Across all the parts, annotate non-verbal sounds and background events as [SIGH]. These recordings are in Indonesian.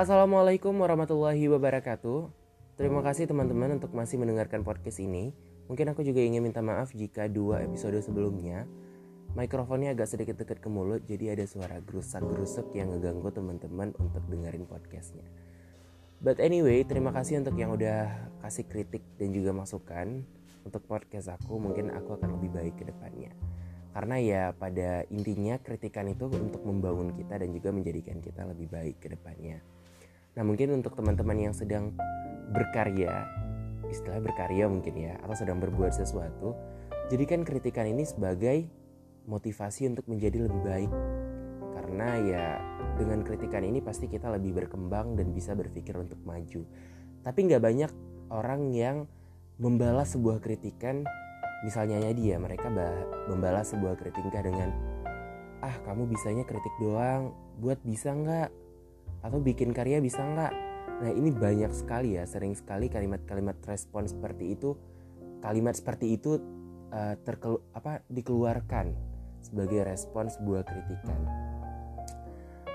Assalamualaikum warahmatullahi wabarakatuh. Terima kasih teman-teman untuk masih mendengarkan podcast ini. Mungkin aku juga ingin minta maaf jika dua episode sebelumnya mikrofonnya agak sedikit dekat ke mulut, jadi ada suara gerusak-gerusuk yang ngeganggu teman-teman untuk dengerin podcastnya. But anyway, terima kasih untuk yang udah kasih kritik dan juga masukan untuk podcast aku. Mungkin aku akan lebih baik ke depannya. Karena ya pada intinya kritikan itu untuk membangun kita dan juga menjadikan kita lebih baik ke depannya. Nah mungkin untuk teman-teman yang sedang berkarya, istilah berkarya mungkin ya, atau sedang berbuat sesuatu, jadikan kritikan ini sebagai motivasi untuk menjadi lebih baik. Karena ya dengan kritikan ini pasti kita lebih berkembang dan bisa berpikir untuk maju. Tapi nggak banyak orang yang membalas sebuah kritikan, misalnya ya dia mereka membalas sebuah kritika dengan ah kamu bisanya kritik doang, buat bisa nggak atau bikin karya bisa nggak? Nah ini banyak sekali ya sering sekali kalimat-kalimat respon seperti itu kalimat seperti itu uh, terkelu apa dikeluarkan sebagai respon sebuah kritikan.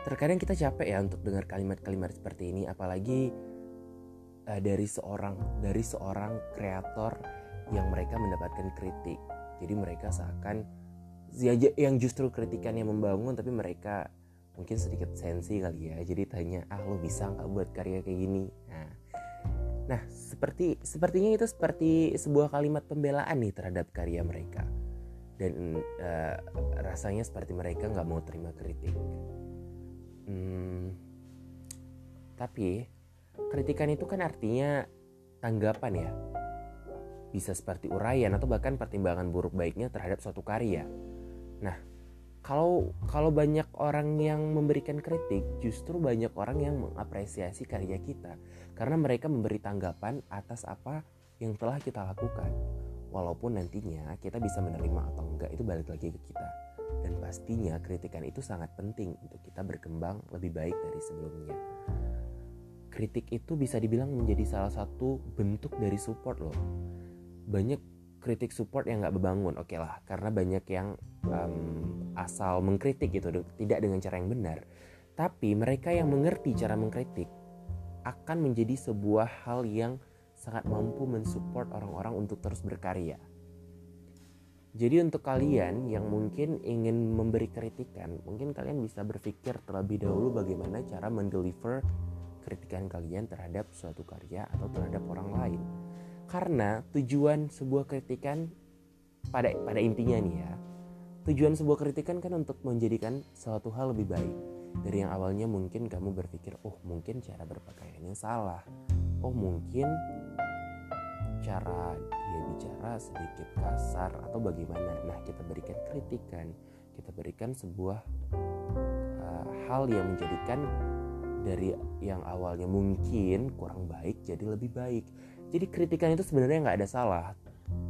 Terkadang kita capek ya untuk dengar kalimat-kalimat seperti ini apalagi uh, dari seorang dari seorang kreator yang mereka mendapatkan kritik. Jadi mereka seakan yang justru kritikan yang membangun tapi mereka mungkin sedikit sensi kali ya jadi tanya ah lo bisa nggak buat karya kayak gini? Nah nah seperti sepertinya itu seperti sebuah kalimat pembelaan nih terhadap karya mereka. Dan uh, rasanya seperti mereka nggak mau terima kritik. Hmm, tapi kritikan itu kan artinya tanggapan ya. Bisa seperti uraian atau bahkan pertimbangan buruk baiknya terhadap suatu karya. Nah kalau kalau banyak orang yang memberikan kritik justru banyak orang yang mengapresiasi karya kita. Karena mereka memberi tanggapan atas apa yang telah kita lakukan. Walaupun nantinya kita bisa menerima atau enggak itu balik lagi ke kita. Dan pastinya kritikan itu sangat penting untuk kita berkembang lebih baik dari sebelumnya. Kritik itu bisa dibilang menjadi salah satu bentuk dari support loh. Banyak kritik support yang nggak bebangun oke okay lah. Karena banyak yang um, asal mengkritik gitu tidak dengan cara yang benar. Tapi mereka yang mengerti cara mengkritik akan menjadi sebuah hal yang sangat mampu mensupport orang-orang untuk terus berkarya. Jadi untuk kalian yang mungkin ingin memberi kritikan mungkin kalian bisa berpikir terlebih dahulu bagaimana cara mendeliver kritikan kalian terhadap suatu karya atau terhadap orang lain. Karena tujuan sebuah kritikan pada pada intinya nih ya Tujuan sebuah kritikan kan untuk menjadikan suatu hal lebih baik. Dari yang awalnya mungkin kamu berpikir, oh mungkin cara berpakaiannya salah. Oh mungkin cara dia bicara sedikit kasar atau bagaimana. Nah kita berikan kritikan, kita berikan sebuah uh, hal yang menjadikan dari yang awalnya mungkin kurang baik jadi lebih baik. Jadi kritikan itu sebenarnya nggak ada salah,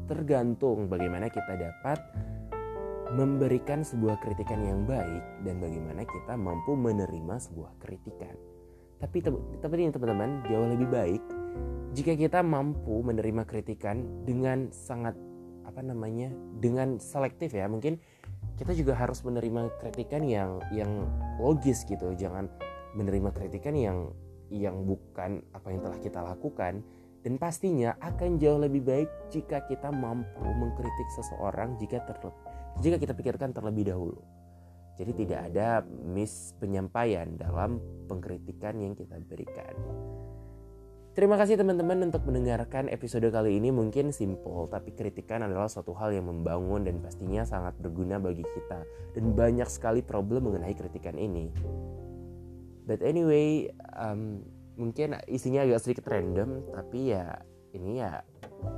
tergantung bagaimana kita dapat memberikan sebuah kritikan yang baik dan bagaimana kita mampu menerima sebuah kritikan. Tapi tapi ini teman-teman jauh lebih baik jika kita mampu menerima kritikan dengan sangat apa namanya dengan selektif ya. Mungkin kita juga harus menerima kritikan yang yang logis gitu. Jangan menerima kritikan yang yang bukan apa yang telah kita lakukan dan pastinya akan jauh lebih baik jika kita mampu mengkritik seseorang jika terlalu jika kita pikirkan terlebih dahulu. Jadi tidak ada miss penyampaian dalam pengkritikan yang kita berikan. Terima kasih teman-teman untuk mendengarkan episode kali ini mungkin simple tapi kritikan adalah suatu hal yang membangun dan pastinya sangat berguna bagi kita dan banyak sekali problem mengenai kritikan ini. But anyway, um, mungkin isinya agak sedikit random tapi ya ini ya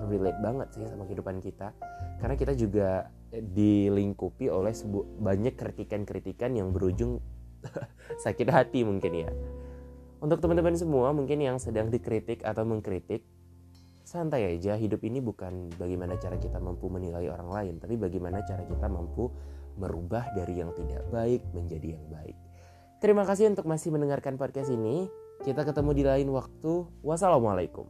relate banget sih sama kehidupan kita karena kita juga dilingkupi oleh banyak kritikan-kritikan yang berujung [LAUGHS] sakit hati mungkin ya. Untuk teman-teman semua mungkin yang sedang dikritik atau mengkritik, santai aja. Hidup ini bukan bagaimana cara kita mampu menilai orang lain, tapi bagaimana cara kita mampu merubah dari yang tidak baik menjadi yang baik. Terima kasih untuk masih mendengarkan podcast ini. Kita ketemu di lain waktu. Wassalamualaikum.